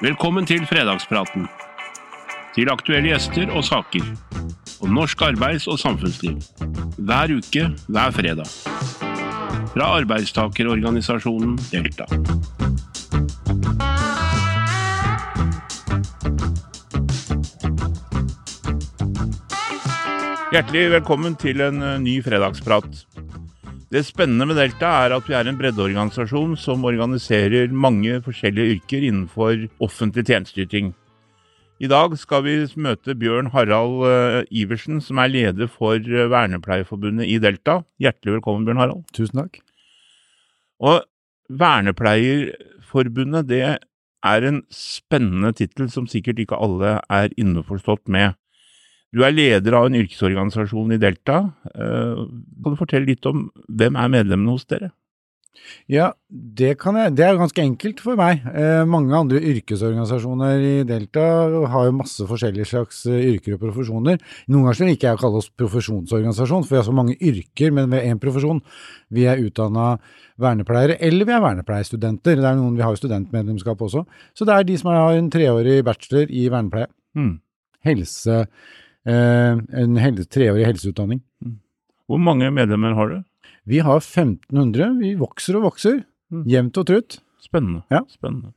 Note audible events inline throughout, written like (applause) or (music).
Velkommen til fredagspraten. Til aktuelle gjester og saker. Om norsk arbeids- og samfunnsliv. Hver uke, hver fredag. Fra arbeidstakerorganisasjonen Delta. Hjertelig velkommen til en eh, ny fredagsprat. Det spennende med Delta er at vi er en breddeorganisasjon som organiserer mange forskjellige yrker innenfor offentlig tjenesteyting. I dag skal vi møte Bjørn Harald eh, Iversen, som er leder for eh, Vernepleierforbundet i Delta. Hjertelig velkommen, Bjørn Harald. Tusen takk. Og Vernepleierforbundet, det er en spennende tittel som sikkert ikke alle er innforstått med. Du er leder av en yrkesorganisasjon i Delta. Eh, kan du fortelle litt om hvem er medlemmene hos dere? Ja, det kan jeg. Det er ganske enkelt for meg. Eh, mange andre yrkesorganisasjoner i Delta har jo masse forskjellige slags eh, yrker og profesjoner. Noen ganger liker jeg å kalle oss profesjonsorganisasjon, for vi har så mange yrker, men ved én profesjon. Vi er utdanna vernepleiere, eller vi er vernepleierstudenter. Det er noen, Vi har jo studentmedlemskap også. Så det er de som har en treårig bachelor i vernepleie. Mm. Helse, en helse, treårig helseutdanning. Hvor mange medlemmer har du? Vi har 1500. Vi vokser og vokser. Mm. Jevnt og trutt. Spennende. Ja. Spennende.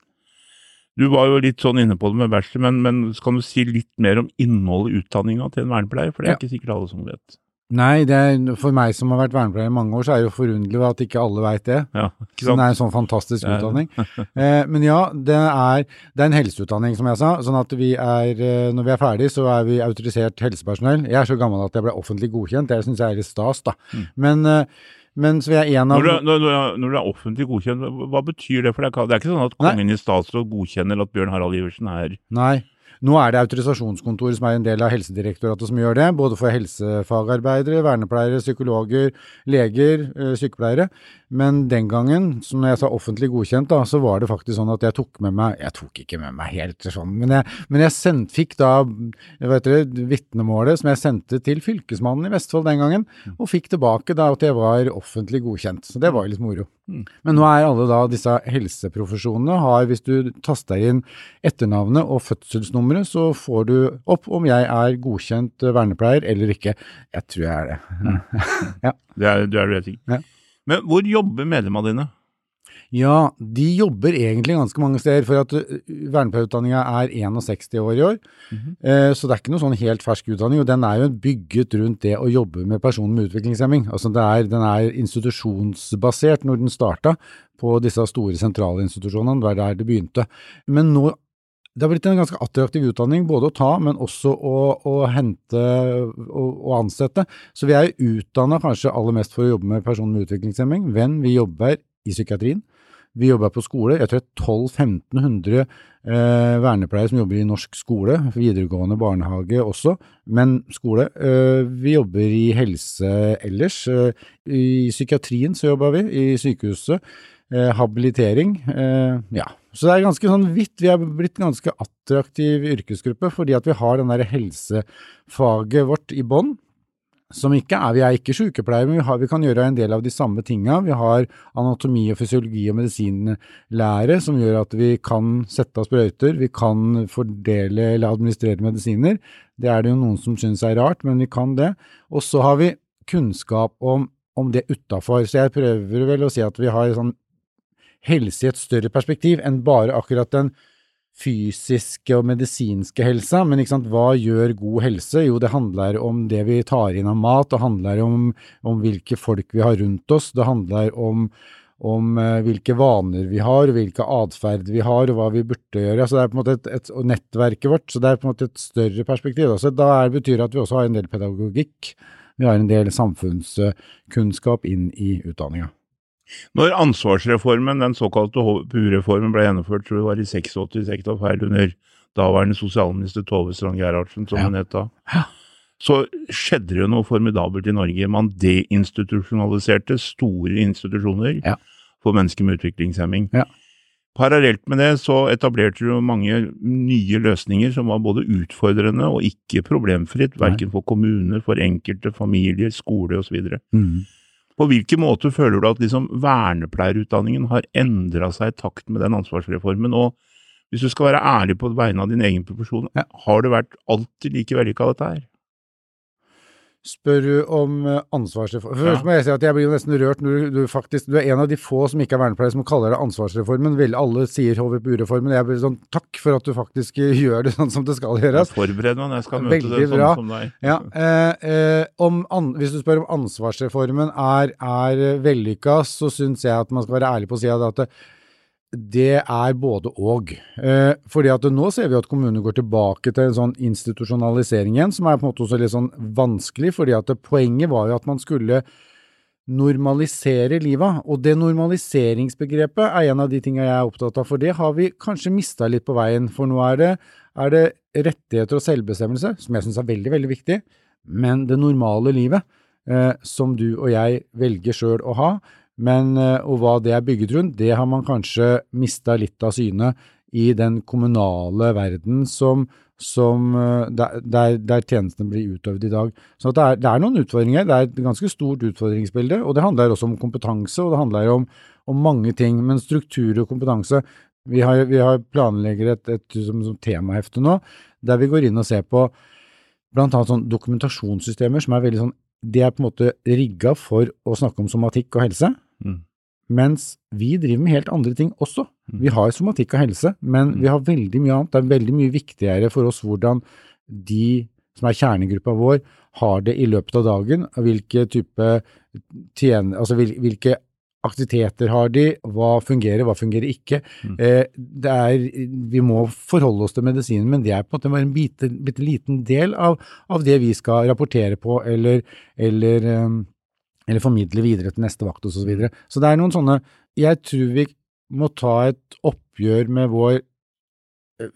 Du var jo litt sånn inne på det med bachelor, men, men kan du si litt mer om innholdet i utdanninga til en vernepleier? For det er Ja. ikke sikkert alle som vet. Nei, det er, for meg som har vært vernepleier i mange år, så er det jo forunderlig at ikke alle veit det. Ja, ikke det er en sånn fantastisk utdanning. (laughs) Eh, men ja, det er, det er en helseutdanning, som jeg sa. Sånn at vi er, eh, når vi er ferdig, så er vi autorisert helsepersonell. Jeg er så gammel at jeg ble offentlig godkjent. Det syns jeg er litt stas, da. Mm. Men, eh, men så vi er en av Når du, når, når du er offentlig godkjent, hva, betyr det? For det er, ikke- det er ikke sånn at Nei. Kongen i statsråd godkjenner at Bjørn Harald Iversen er Nei. Nå er det autorisasjonskontoret som er en del av Helsedirektoratet som gjør det, både for helsefagarbeidere, vernepleiere, psykologer, leger, eh, sykepleiere. Men den gangen, som når jeg sa offentlig godkjent, da, så var det faktisk sånn at jeg tok med meg Jeg tok ikke med meg helt sånn, men jeg, men jeg sendt, fikk da vitnemålet som jeg sendte til Fylkesmannen i Vestfold den gangen, og fikk tilbake da at jeg var offentlig godkjent. Så det var jo litt moro. Mm. Men nå er alle da disse helseprofesjonene har, hvis du taster inn etternavnet og fødselsnummeret, så får du opp om jeg er godkjent eh, vernepleier eller ikke. Jeg tror jeg er det. (laughs) Det er, du er du helt sikker. Ja. Men hvor jobber medlemmene dine? Ja, de jobber egentlig ganske mange steder, for at uh, vernepleierutdanninga er 61 år i år. Mhm. Eh, Så det er ikke noe sånn helt fersk utdanning, og den er jo bygget rundt det å jobbe med personer med utviklingshemming. Altså det er, den er institusjonsbasert når den starta på disse store sentrale institusjonene, det var der det begynte. Men nå det har blitt en ganske attraktiv utdanning både å ta, men også å, å hente og, og ansette. Så vi er jo utdanna kanskje aller mest for å jobbe med personer med utviklingshemming, men vi jobber i psykiatrien. Vi jobber på skole. Jeg tror det er 1200-1500 eh, vernepleiere som jobber i norsk skole, videregående barnehage også, men skole. Eh, vi jobber i helse ellers. Eh, I psykiatrien så jobber vi, i sykehuset. Eh, habilitering. Eh, ja. Så det er ganske sånn vidt. Vi er blitt en ganske attraktiv yrkesgruppe fordi at vi har den der helsefaget vårt i bånn. Som ikke er, Vi er ikke sykepleiere, men vi, har, vi kan gjøre en del av de samme tinga. Vi har anatomi og fysiologi og medisinlære som gjør at vi kan sette av sprøyter, vi kan fordele eller administrere medisiner. Det er det jo noen som syns er rart, men vi kan det. Og så har vi kunnskap om, om det utafor. Så jeg prøver vel å si at vi har sånn helse i et større perspektiv enn bare akkurat den fysiske og medisinske helsa, men hva gjør god helse? Jo, det handler om det vi tar inn av mat, det handler om, om hvilke folk vi har rundt oss, det handler om, om eh, hvilke vaner vi har, hvilke atferd vi har, og hva vi burde gjøre. Så det er på en måte et, et, nettverket vårt, så det er på en måte et større perspektiv. Så da er, betyr det at vi også har en del pedagogikk, vi har en del samfunnskunnskap inn i utdanninga. Når ansvarsreformen, den såkalte HPU-reformen, ble gjennomført, tror jeg det var i 86, ikke ta feil, under daværende sosialminister Tove Strand Gerhardsen, som Ja. hun het da, så skjedde det jo noe formidabelt i Norge. Man deinstitusjonaliserte store institusjoner Ja. for mennesker med utviklingshemming. Ja. Parallelt med det så etablerte du mange nye løsninger som var både utfordrende og ikke problemfritt, verken for kommuner, for enkelte familier, skole osv. Mm. På hvilken måte føler du at liksom vernepleierutdanningen har endra seg i takt med den ansvarsreformen, og Hvis du skal være ærlig på vegne av din egen profesjon, har det vært alltid like vellykka dette her? Spør du om ansvarsreform Først Ja. Må jeg si at jeg blir nesten rørt når du, du faktisk Du er en av de få som ikke er vernepleier som kaller det ansvarsreformen. Vel, alle sier HVPU-reformen. Jeg blir sånn takk for at du faktisk eh, (laughs) gjør det sånn som det skal gjøres. Forbered meg når jeg skal møte Veldig det sånn bra. som deg. Ja, eh, eh, om an, Hvis du spør om ansvarsreformen er, er eh, vellykka, så syns jeg at man skal være ærlig på å si at det, det er både og. Eh, fordi at nå ser vi at kommunene går tilbake til en sånn institusjonalisering igjen, som er på en måte også litt sånn vanskelig, fordi at poenget var jo at man skulle normalisere livet. Og det normaliseringsbegrepet er en av de tingene jeg er opptatt av, for det har vi kanskje mista litt på veien. For nå er det, er det rettigheter og selvbestemmelse, som jeg syns er veldig, veldig viktig, men det normale livet, eh, som du og jeg velger sjøl å ha, men, eh, og hva det er bygget rundt, det har man kanskje mista litt av syne i den kommunale verden som, som eh, der, der, tjenestene blir utøvd i dag. Så det er, det er noen utfordringer. Det er et ganske stort utfordringsbilde, og det handler også om kompetanse, og det handler om, om mange ting. Men struktur og kompetanse Vi har, vi har planlegger et, et, som, som temahefte nå, der vi går inn og ser på blant annet sånn dokumentasjonssystemer som er veldig sånn De er på en måte rigga for å snakke om somatikk og helse. Mm. Mens vi driver med helt andre ting også. Mm. Vi har somatikk og helse, men Mm. vi har veldig mye annet. Det er veldig mye viktigere for oss hvordan de som er kjernegruppa vår, har det i løpet av dagen. Hvilke type tjener, altså hvilke aktiviteter har de, hva fungerer, hva fungerer ikke. Mm. Eh, det er, vi må forholde oss til medisinen, men det er på en måte bare en bitte, bitte liten del av, av det vi skal rapportere på eller, eller eh, eller formidle videre til neste vakt osv. Så, videre. så det er noen sånne Jeg tror vi må ta et oppgjør med vår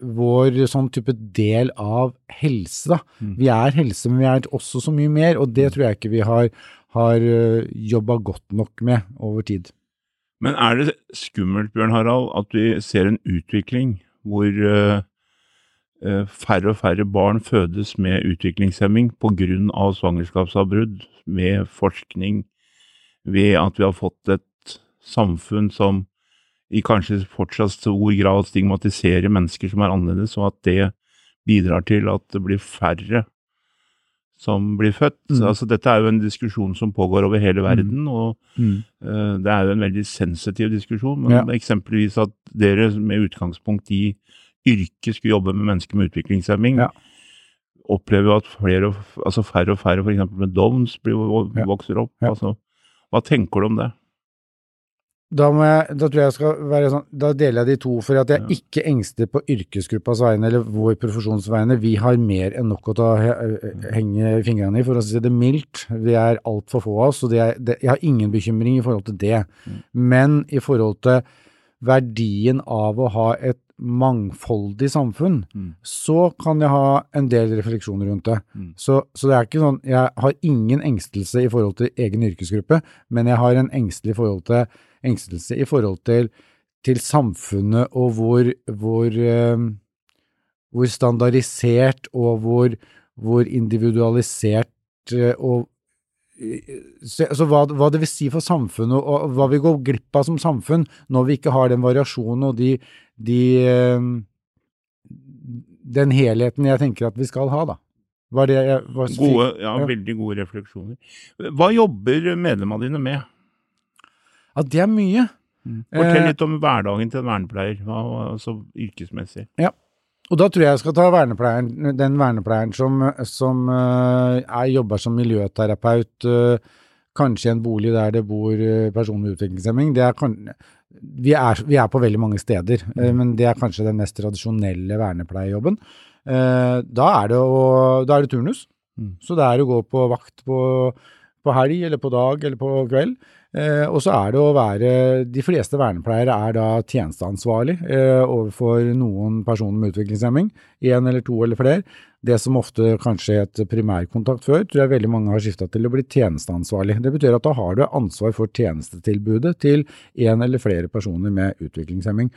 vår sånn type del av helse, da. Mm. Vi er helse, men vi er også så mye mer, og det tror jeg ikke vi har, har jobba godt nok med over tid. Men er det skummelt, Bjørn Harald, at vi ser en utvikling hvor eh, eh, færre og færre barn fødes med utviklingshemming pga. svangerskapsavbrudd, med forskning, ved at vi har fått et samfunn som i kanskje fortsatt stor grad stigmatiserer mennesker som er annerledes, og at det bidrar til at det blir færre som blir født. Mm. Altså, dette er jo en diskusjon som pågår over hele verden, og uh, Det er jo en veldig sensitiv diskusjon, men Ja. eksempelvis at dere med utgangspunkt i yrket skulle jobbe med mennesker med utviklingshemming, Ja. opplever jo at flere, altså færre og færre f.eks. med Downs blir, vokser opp. Ja. Altså, hva tenker du om det? Da, må jeg, da tror jeg jeg skal være sånn, da deler jeg de to, for at jeg Ja. ikke engster på yrkesgruppas vegne eller vår profesjons vegne. Vi har mer enn nok å ta henge fingrene i, for å si det mildt. Vi er altfor få av oss, og det er, det, jeg har ingen bekymring i forhold til det. Mm. Men i forhold til verdien av å ha et mangfoldig samfunn, Mm. så kan jeg ha en del refleksjoner rundt det. Mm. Så, så det er ikke sånn, jeg har ingen engstelse i forhold til egen yrkesgruppe, men jeg har en engstelig forhold til, engstelse i forhold til, til samfunnet og hvor, hvor, eh, hvor standardisert og hvor, hvor individualisert eh, og eh, så, altså hva, hva det vil si for samfunnet, og, og hva vi går glipp av som samfunn når vi ikke har den variasjonen og de, de den helheten jeg tenker at vi skal ha, da. Var det jeg var Gode, ja, Ja. Veldig gode refleksjoner. Hva jobber medlemmene dine med? Ja, det er mye. Fortell Eh, litt om hverdagen til en vernepleier, altså yrkesmessig. Ja. Og da tror jeg jeg skal ta vernepleieren, den vernepleieren som, som er, jobber som miljøterapeut, eh, kanskje i en bolig der det bor eh, personer med utviklingshemming. Det er kan, vi, er, vi er på veldig mange steder, eh, men det er kanskje den mest tradisjonelle vernepleiejobben. Da, er det å, da er det turnus. Mm. Så det er å gå på vakt på, på helg, eller på dag, eller på kveld. Eh, og så er det å være De fleste vernepleiere er da tjenesteansvarlig eh, overfor noen personer med utviklingshemming. Én eller to eller flere. Det som ofte kanskje het primærkontakt før, tror jeg veldig mange har skifta til å bli tjenesteansvarlig. Det betyr at da har du ansvar for tjenestetilbudet til én eller flere personer med utviklingshemming.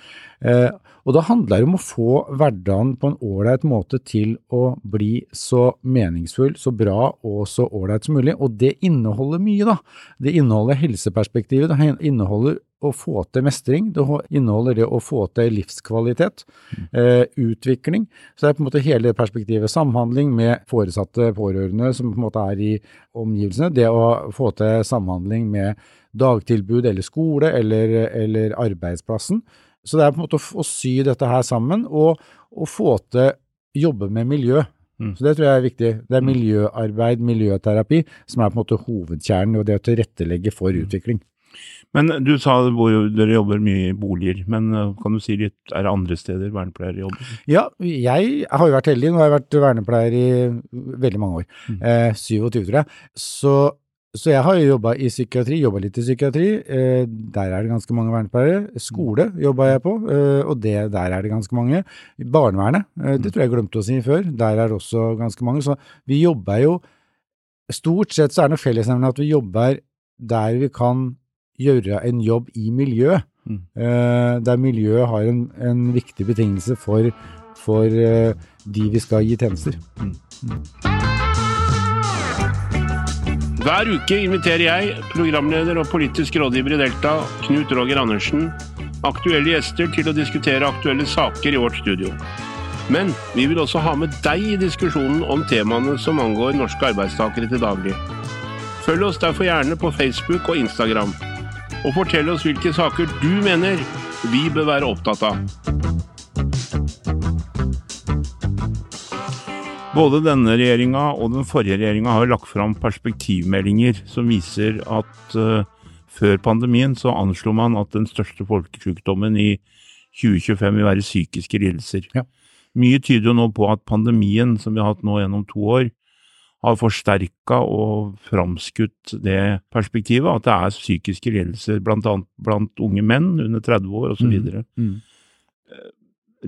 Eh, og da handler det om å få hverdagen på en ålreit måte til å bli så meningsfull, så bra og så ålreit som mulig. Og det inneholder mye, da. Det inneholder helseperspektivet. Det inneholder å få til mestring, det inneholder det å få til livskvalitet, eh, utvikling. Så det er på en måte hele perspektivet. Samhandling med foresatte pårørende som på en måte er i omgivelsene. Det å få til samhandling med dagtilbud eller skole eller, eller arbeidsplassen. Så det er på en måte å, å sy dette her sammen, og, og få til jobbe med miljø. Mm. Så det tror jeg er viktig. Det er mm. miljøarbeid, miljøterapi, som er på en måte hovedkjernen, og det å tilrettelegge for mm. utvikling. Men du sa dere jobber mye i boliger, men eh, kan du si litt, er det andre steder vernepleiere jobber? Ja, jeg har jo vært heldig. Nå har jeg vært vernepleier i veldig mange år. Mm. Eh, 27, tror jeg. Så så jeg har jo jobba i psykiatri, jobba litt i psykiatri. Eh, der er det ganske mange vernepleiere. Skole jobba jeg på, eh, og det, der er det ganske mange. Barnevernet, eh, det tror jeg jeg glemte å si før, der er det også ganske mange. Så vi jobber jo Stort sett så er det noe fellesnevnende at vi jobber der vi kan gjøre en jobb i miljø. Mm. Eh, der miljøet har en, en, viktig betingelse for, for eh, de vi skal gi tjenester. Mm. Mm. Hver uke inviterer jeg, programleder og politisk rådgiver i Delta, Knut Roger Andersen, aktuelle gjester til å diskutere aktuelle saker i vårt studio. Men vi vil også ha med deg i diskusjonen om temaene som angår norske arbeidstakere til daglig. Følg oss derfor gjerne på Facebook og Instagram, og fortell oss hvilke saker du mener vi bør være opptatt av. Både denne regjeringa og den forrige regjeringa har lagt fram perspektivmeldinger som viser at uh, før pandemien så anslo man at den største folkesykdommen i 2025 vil være psykiske lidelser. Ja. Mye tyder jo nå på at pandemien som vi har hatt nå gjennom to år, har forsterka og framskutt det perspektivet, at det er psykiske lidelser bl.a. blant unge menn under 30 år osv. Mm. Mm. Eh,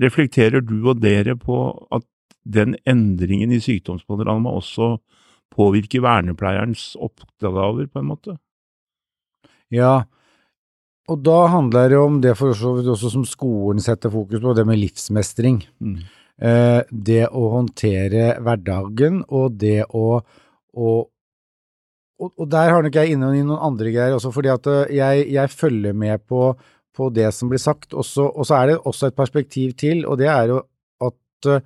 reflekterer du og dere på at den endringen i sykdomspanorama også påvirker vernepleierens oppgaver, på en måte? Ja, og da handler det om det for så vidt også som skolen setter fokus på, det med livsmestring. Mm. Eh, det å håndtere hverdagen, og det å, å og, og, der har nok jeg inne i noen andre greier også, fordi at eh, jeg, jeg følger med på, på, det som blir sagt. Også, og så er det også et perspektiv til, og det er jo at uh,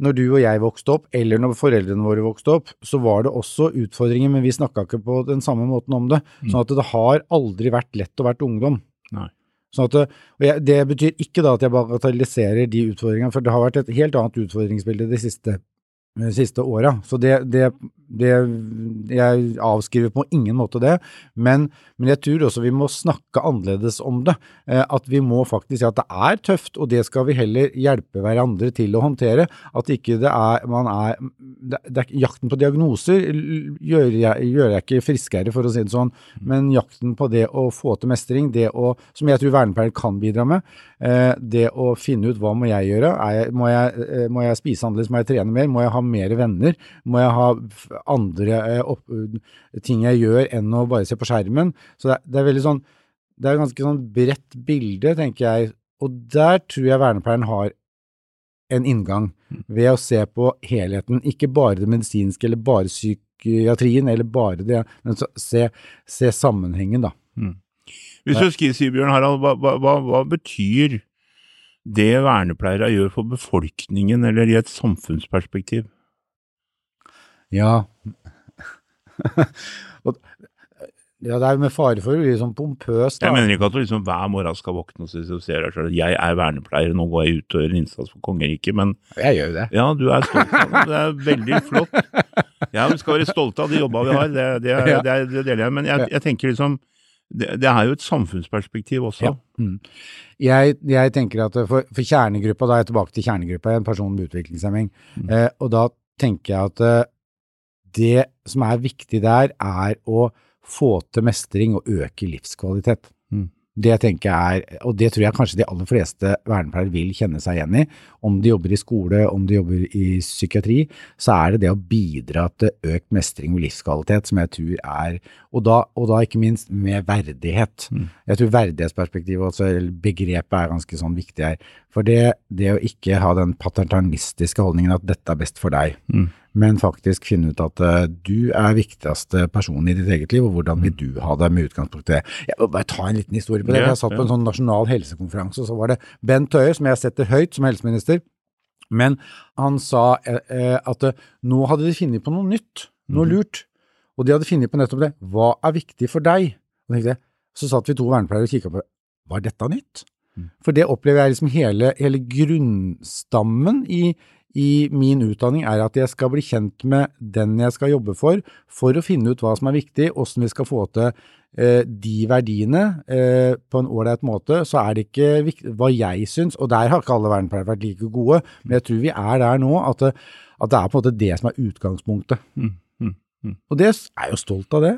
når du og jeg vokste opp, eller når foreldrene våre vokste opp, så var det også utfordringer, men vi snakka ikke på den samme måten om det. Mm. Sånn at det har aldri vært lett å være ungdom. Nei. Sånn at, jeg, det betyr ikke da at jeg bagatelliserer de utfordringene, for det har vært et helt annet utfordringsbilde de siste de siste åra. Så det, det, det, Jeg avskriver på ingen måte det, men, men, jeg tror også vi må snakke annerledes om det. Eh, at vi må faktisk si at det er tøft, og det skal vi heller hjelpe hverandre til å håndtere. At ikke det er er, det, er Jakten på diagnoser gjør jeg, gjør jeg, ikke friskere, for å si det sånn, men jakten på det å få til mestring, det å, som jeg tror vernepleier kan bidra med, eh, det å finne ut hva må jeg gjøre, jeg, må, jeg, eh, må jeg spise annerledes, må jeg trene mer, må jeg ha mer venner? Må jeg ha andre eh, opp, ting jeg gjør enn å bare se på skjermen? Så det, det er veldig sånn Det er et ganske sånn bredt bilde, tenker jeg. Og der tror jeg vernepleieren har en inngang mm. ved å se på helheten. Ikke bare det medisinske eller bare psykiatrien eller bare det, men se, se sammenhengen, da. Mm. Hvis du skal si, Bjørn Harald, hva, hva, hva betyr det vernepleiere gjør for befolkningen, eller i et samfunnsperspektiv? Ja. (laughs) ja, det er med fare for å bli sånn pompøs. Da. Jeg mener ikke at du liksom hver morgen skal våkne og ser deg selv jeg er vernepleier, nå går jeg ut og gjør en innsats for kongeriket, men Jeg gjør jo det. Ja, du er stolt av det. Det er veldig flott. Ja, vi skal være stolte av de jobba vi har, det, det, (laughs) det, det, deler jeg. Men jeg, jeg tenker liksom det, det, er jo et samfunnsperspektiv også. Ja. Mm. Jeg, jeg, tenker at for, for, kjernegruppa, da er jeg tilbake til kjernegruppa, en person med utviklingshemming, mm. eh, og da tenker jeg at eh, det som er viktig der, er å få til mestring og øke livskvalitet. Mm. Det tenker jeg er, og det tror jeg kanskje de aller fleste vernepleiere vil kjenne seg igjen i. Om de jobber i skole, om de jobber i psykiatri, så er det det å bidra til økt mestring og livskvalitet som jeg tror er Og da, og da ikke minst med verdighet. Mm. Jeg tror verdighetsperspektivet, også, eller begrepet, er ganske sånn viktig her. For det, det å ikke ha den paternalistiske holdningen at dette er best for deg, mm. Men faktisk finne ut at uh, du er viktigste person i ditt eget liv, og hvordan vil du ha det med utgangspunkt i det. Jeg vil bare ta en liten historie på det. Jeg satt på en sånn nasjonal helsekonferanse, og så var det Bent Høie, som jeg setter høyt som helseminister, men han sa eh, eh, at eh, nå hadde de funnet på noe nytt, noe lurt, og de hadde funnet på nettopp det. Hva er viktig for deg? Og tenkte jeg, så satt vi to vernepleiere og kikka på var dette nytt? For det opplever jeg liksom hele, hele grunnstammen i, i min utdanning er at jeg skal bli kjent med den jeg skal jobbe for, for å finne ut hva som er viktig, hvordan vi skal få til eh, de verdiene eh, på en ålreit måte. Så er det ikke viktig hva jeg syns, og der har ikke alle vernepleiere vært like gode, men jeg tror vi er der nå at at det er på en måte det som er utgangspunktet. Mm, mm, mm. Og det er jeg jo stolt av det.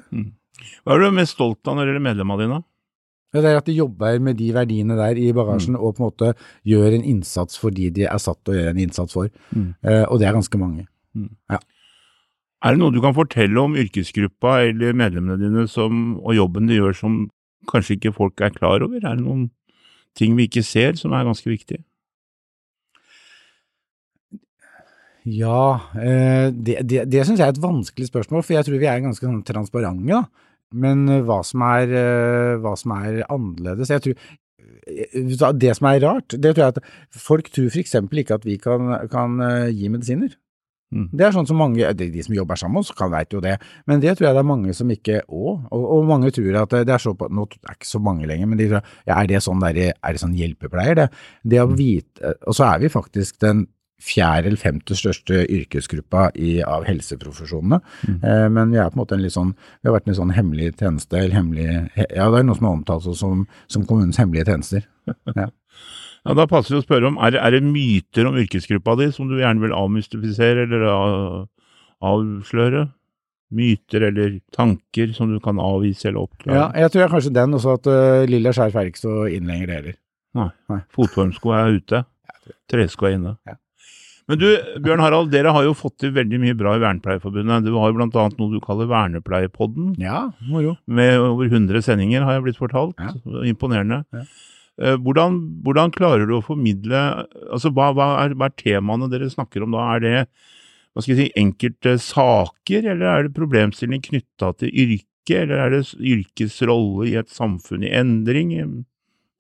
Hva er du mest stolt av når det gjelder medlemmene dine? Ja, Det er at de jobber med de verdiene der i bagasjen, og på en måte gjør en innsats for de de er satt til å gjøre en innsats for. Eh, og det er ganske mange. Er det noe du kan fortelle om yrkesgruppa eller medlemmene dine som, og jobben de gjør som kanskje ikke folk er klar over? Er det noen ting vi ikke ser som er ganske viktige? Ja, eh, det, det, det syns jeg er et vanskelig spørsmål, for jeg tror vi er ganske sånn transparente. da. Men eh, hva som er, eh, hva som er annerledes jeg tror, eh, Det som er rart, det tror jeg at folk tror f.eks. ikke at vi kan, kan gi medisiner. Mm. Det er sånn som mange, de, som jobber sammen med oss, kan veit jo det, men det tror jeg det er mange som ikke å, og, og mange tror at det er så på, nå er det ikke så mange lenger, men de tror ja, er det sånn, der, er det sånn hjelpepleier, det? Det å vite, og så er vi faktisk den fjerde eller femte største yrkesgruppa i, av helseprofesjonene, eh, men vi er på en måte en litt sånn, vi har vært en sånn hemmelig tjeneste, eller hemmelig, ja det er noe som er omtalt som, som kommunens hemmelige tjenester. (laughs) Ja. Ja, Da passer det å spørre om, er, det- er det myter om yrkesgruppa di som du gjerne vil avmystifisere eller avsløre? Myter eller tanker som du kan avvise eller oppklare? Ja, jeg tror jeg kanskje den også, at uh, lilla skjerf er ikke så inn lenger heller. Nei. Nei. Fotformsko er ute, tresko er inne. Ja. Men du, Bjørn Harald, dere har jo fått til veldig mye bra i Vernepleierforbundet. Du har jo annet noe du kaller Vernepleierpodden, Ja, moro. med over 100 sendinger, har jeg blitt fortalt. Ja. Imponerende. Ja. Eh, Hvordan, hvordan klarer du å formidle altså Hva, hva, er, hva er temaene dere snakker om da? Er det hva skal jeg si, enkelte saker, eller er det problemstillinger knytta til yrket, eller er det yrkets rolle i et samfunn i endring?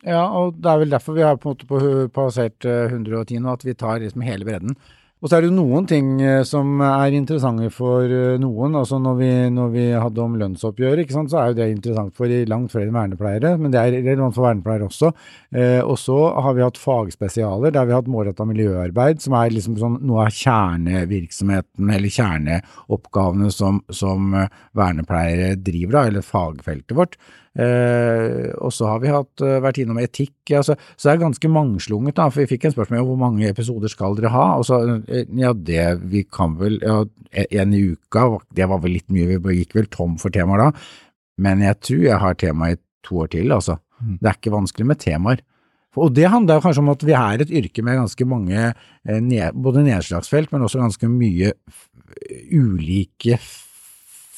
Ja, og det er vel derfor vi har på en måte passert eh, 110 nå, at vi tar liksom hele bredden. Og så er det jo noen ting eh, som er interessante for eh, noen. altså Når vi, når vi hadde om lønnsoppgjøret, så er jo det interessant for langt flere vernepleiere, men det er relevant for vernepleiere også. Eh, og så har vi hatt fagspesialer, der vi har hatt målretta miljøarbeid, som er liksom sånn noe av kjernevirksomheten eller kjerneoppgavene som, som eh, vernepleiere driver da, eller fagfeltet vårt. Eh, og så har vi hatt, eh, vært innom etikk, altså, så det er ganske mangslunget. da, for Vi fikk en spørsmål om hvor mange episoder skal dere ha, og så eh, ja, det vi kan vel ja, En i uka, det var vel litt mye, vi gikk vel tom for temaer da, men jeg tror jeg har tema i to år til, altså. Det er ikke vanskelig med temaer. Og det handler kanskje om at vi er et yrke med ganske mange eh, både nedslagsfelt, men også ganske mye ulike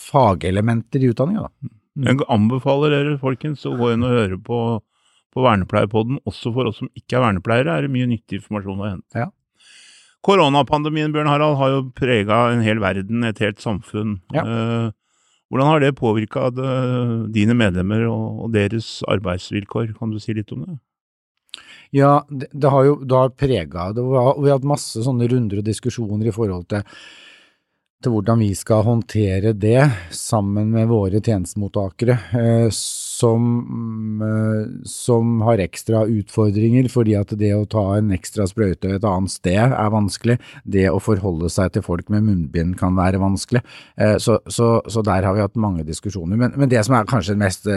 fagelementer i utdanninga. da. Jeg anbefaler dere, folkens, å gå inn og høre på, på Vernepleierpodden. Også for oss som ikke er vernepleiere, er det mye nyttig informasjon å hente. Ja. Koronapandemien, Bjørn Harald, har jo prega en hel verden, et helt samfunn. Ja. Eh, hvordan har det påvirka dine medlemmer og, deres arbeidsvilkår? Kan du si litt om det? Ja, det, det har jo det har prega det. Vi har hatt masse sånne runder og diskusjoner i forhold til, til hvordan vi skal håndtere det sammen med våre tjenestemottakere, eh, som, eh, som har ekstra utfordringer fordi at det å ta en ekstra sprøyte et annet sted er vanskelig. Det å forholde seg til folk med munnbind kan være vanskelig. Eh, så, så, så der har vi hatt mange diskusjoner. Men, men det som er kanskje det mest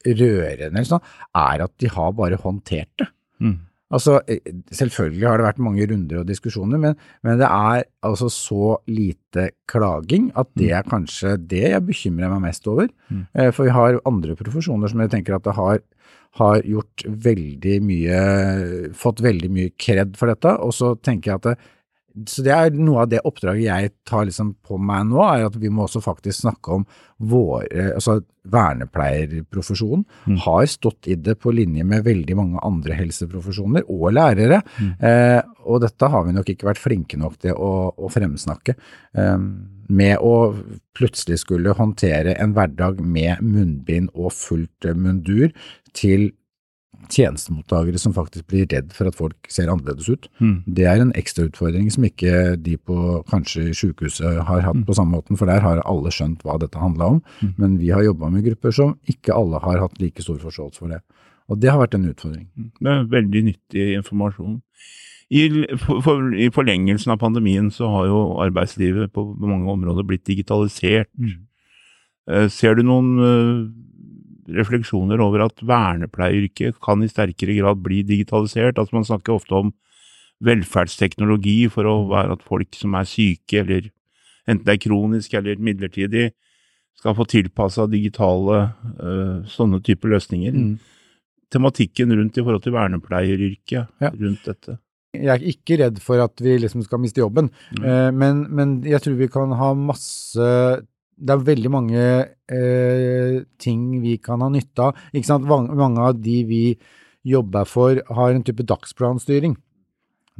rørende, sånn, er at de har bare håndtert det. Mm. Altså, eh, Selvfølgelig har det vært mange runder og diskusjoner, men, men det er altså så lite klaging at det er kanskje det jeg bekymrer meg mest over. Mm. Eh, For vi har andre profesjoner som jeg tenker at det har, har gjort veldig mye Fått veldig mye kred for dette, og så tenker jeg at det, så det er noe av det oppdraget jeg tar liksom på meg nå, er at vi må også faktisk snakke om våre altså Vernepleierprofesjonen har stått i det på linje med veldig mange andre helseprofesjoner og lærere. Eh, og dette har vi nok ikke vært flinke nok til å, å fremsnakke. Eh, med å plutselig skulle håndtere en hverdag med munnbind og fullt mundur til tjenestemottakere som faktisk blir redd for at folk ser annerledes ut. Mm. Det er en ekstrautfordring som ikke de på kanskje sykehuset har hatt mm. på samme måten, for der har alle skjønt hva dette handla om. Mm. Men vi har jobba med grupper som ikke alle har hatt like stor forståelse for det. Og det har vært en utfordring. Mm. Det er veldig nyttig informasjon. I, for, for, I, forlengelsen av pandemien så har jo arbeidslivet på mange områder blitt digitalisert. Mm. Eh, ser du noen uh, refleksjoner over at vernepleieryrket kan i sterkere grad bli digitalisert? Altså Man snakker ofte om velferdsteknologi for å være at folk som er syke, eller enten det er kronisk eller midlertidig, skal få tilpassa digitale uh, sånne typer løsninger. Mm tematikken rundt i forhold til vernepleieryrket ja. rundt dette? Jeg er ikke redd for at vi liksom skal miste jobben, mm. men, men, jeg tror vi kan ha masse Det er veldig mange eh, ting vi kan ha nytte av. Ikke sant? Mange av de vi jobber for, har en type dagsplanstyring.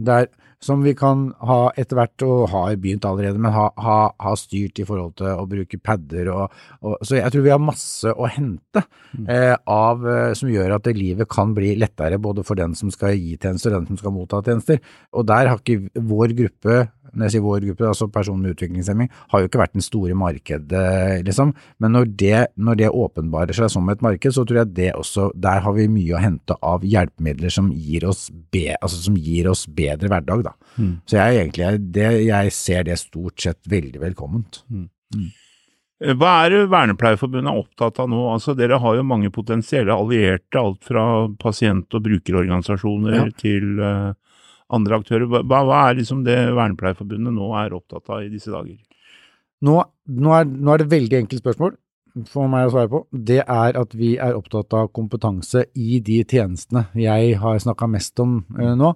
Der som vi kan ha etter hvert, og har begynt allerede, men ha, ha, ha, styrt i forhold til å bruke padder og, og, Så jeg tror vi har masse å hente mm. eh, av, eh, som gjør at livet kan bli lettere både for den som skal gi tjenester og den som skal motta tjenester. Og der har ikke vår gruppe når jeg sier vår gruppe, altså personer med utviklingshemming, har jo ikke vært den store markedet, liksom. Men når det, når det, åpenbarer seg som et marked, så tror jeg det også Der har vi mye å hente av hjelpemidler som gir oss, be, altså som gir oss bedre hverdag, da. Mm. Så jeg egentlig det, jeg ser det stort sett veldig velkomment. Mm. Mm. Hva er Vernepleierforbundet opptatt av nå? Altså, dere har jo mange potensielle allierte, alt fra pasient- og brukerorganisasjoner ja. til uh, andre aktører. Hva, hva er liksom det Vernepleierforbundet nå er opptatt av i disse dager? Nå, nå, er, nå er det veldig enkelt spørsmål for meg å svare på. Det er at vi er opptatt av kompetanse i de tjenestene jeg har snakka mest om eh, nå.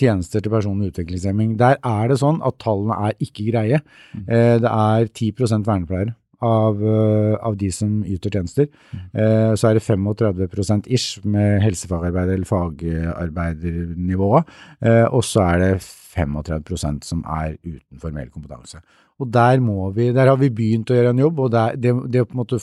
Tjenester til personer med utviklingshemming. Der er det sånn at tallene er ikke greie. Mm. Eh, det er 10 vernepleiere av, eh, av, de som yter tjenester. Mm. så er det 35% ish med helsefagarbeider eller fagarbeidernivået. Eh, og så er det 35% som er uten formell kompetanse. Og der, må vi, der har vi begynt å gjøre en jobb, og der, det, det å på en måte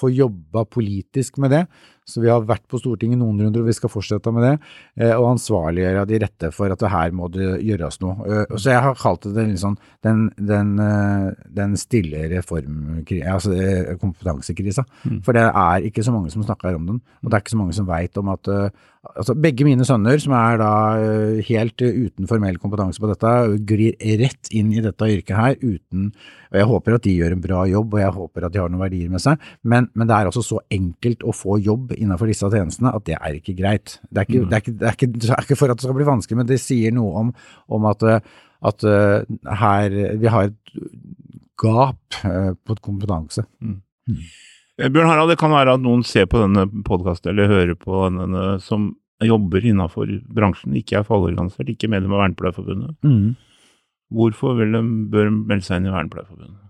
få jobba politisk med det, så vi har vært på Stortinget noen runder, og vi skal fortsette med det. Eh, og ansvarliggjøre de rette for at her må det gjøres noe. Eh, så jeg har kalt det liksom den, den, eh, den stille reform... Altså kompetansekrisa. Mm. For det er ikke så mange som snakker om den. Og det er ikke så mange som veit om at altså Begge mine sønner, som er da helt uten formell kompetanse på dette, glir rett inn i dette yrket her uten og Jeg håper at de gjør en bra jobb, og jeg håper at de har noen verdier med seg, men, men det er altså så enkelt å få jobb innenfor disse tjenestene at det er ikke greit. Det er ikke, mm. det, er ikke, det, er ikke, det er ikke, for at det skal bli vanskelig, men det sier noe om, om at, at, uh, her vi har et gap uh, på kompetanse. Mm. Mm. Bjørn Harald, det kan være at noen ser på denne podkasten eller hører på denne som jobber innenfor bransjen, ikke er fagorganisert, ikke medlem av Vernepleierforbundet. Mm. Hvorfor vil de, bør de melde seg inn i Vernepleierforbundet?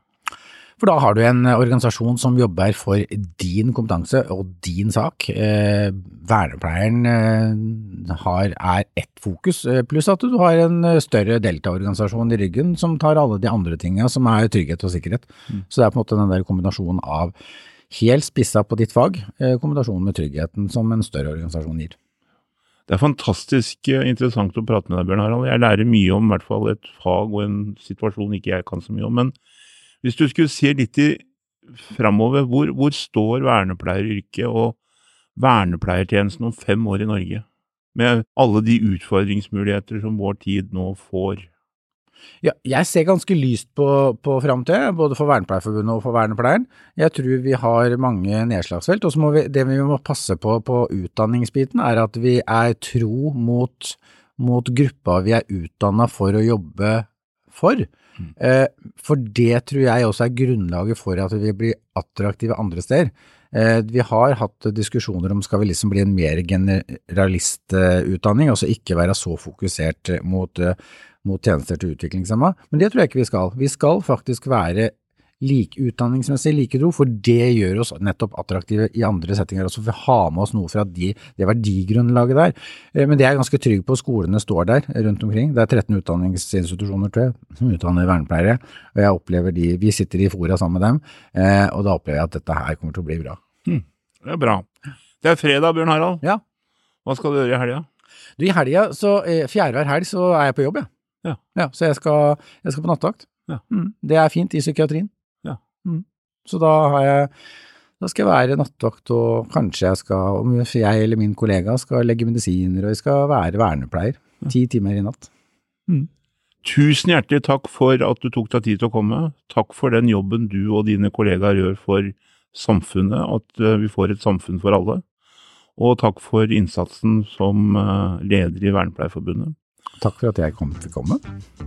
For da har du en organisasjon som jobber for din kompetanse og din sak. Eh, vernepleieren eh, har, er ett fokus, eh, pluss at du har en større deltaorganisasjon i ryggen som tar alle de andre tingene som er trygghet og sikkerhet. Mm. Så det er på en måte den der kombinasjonen av helt spissa på ditt fag, kombinasjonen med tryggheten som en større organisasjon gir. Det er fantastisk interessant å prate med deg, Bjørn Harald. Jeg lærer mye om i hvert fall et fag og en situasjon ikke jeg kan så mye om. men hvis du skulle se litt i framover, hvor, hvor står vernepleieryrket og vernepleiertjenesten om fem år i Norge? Med alle de utfordringsmuligheter som vår tid nå får. Ja, jeg ser ganske lyst på, på framtida, både for Vernepleierforbundet og for vernepleieren. Jeg tror vi har mange nedslagsfelt. Og det vi må passe på på utdanningsbiten, er at vi er tro mot, mot gruppa vi er utdanna for å jobbe for. Mm. For det tror jeg også er grunnlaget for at vi blir attraktive andre steder. Eh, vi har hatt diskusjoner om skal vi liksom bli en mer generalistutdanning, altså ikke være så fokusert mot, mot tjenester til utviklingshemma, men det tror jeg ikke vi skal. Vi skal faktisk være like, utdanningsmessig like tro, for det gjør oss nettopp attraktive i andre settinger også, for vi har med oss noe fra de, det verdigrunnlaget der. Eh, men det er jeg ganske trygg på, skolene står der rundt omkring. Det er 13 utdanningsinstitusjoner, tror jeg, som utdanner vernepleiere, og jeg opplever de, vi sitter i fora sammen med dem, eh, og da opplever jeg at dette her kommer til å bli bra. Hmm. det er bra. Det er fredag, Bjørn Harald. Ja. Hva skal du gjøre i helga? Du, I helga, så fjerdehver fjerde hver helg, så er jeg på jobb, jeg. Ja. ja. så jeg skal, jeg skal på nattevakt. Ja. Mm, det er fint i psykiatrien. Mm. Så da har jeg da skal jeg være nattevakt, og kanskje jeg skal, om jeg eller min kollega skal legge medisiner, og jeg skal være vernepleier. Ti timer i natt. Mm. Tusen hjertelig takk for at du tok deg tid til å komme. Takk for den jobben du og dine kollegaer gjør for samfunnet, at eh, vi får et samfunn for alle. Og takk for innsatsen som eh, leder i Vernepleierforbundet. Takk for at jeg kom, fikk komme.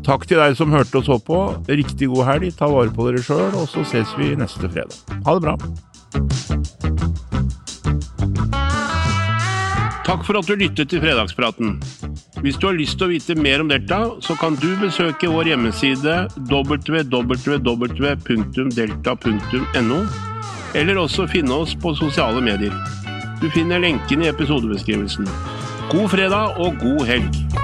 Takk til deg som hørte og så på. Riktig god helg, ta vare på dere sjøl, og så ses vi neste fredag. Ha det bra. Takk for at du lyttet til Fredagspraten. Hvis du har lyst til å vite mer om Delta, så kan du besøke vår hjemmeside www.delta.no, eller også finne oss på sosiale medier. Du finner lenken i episodebeskrivelsen. God fredag og god helg!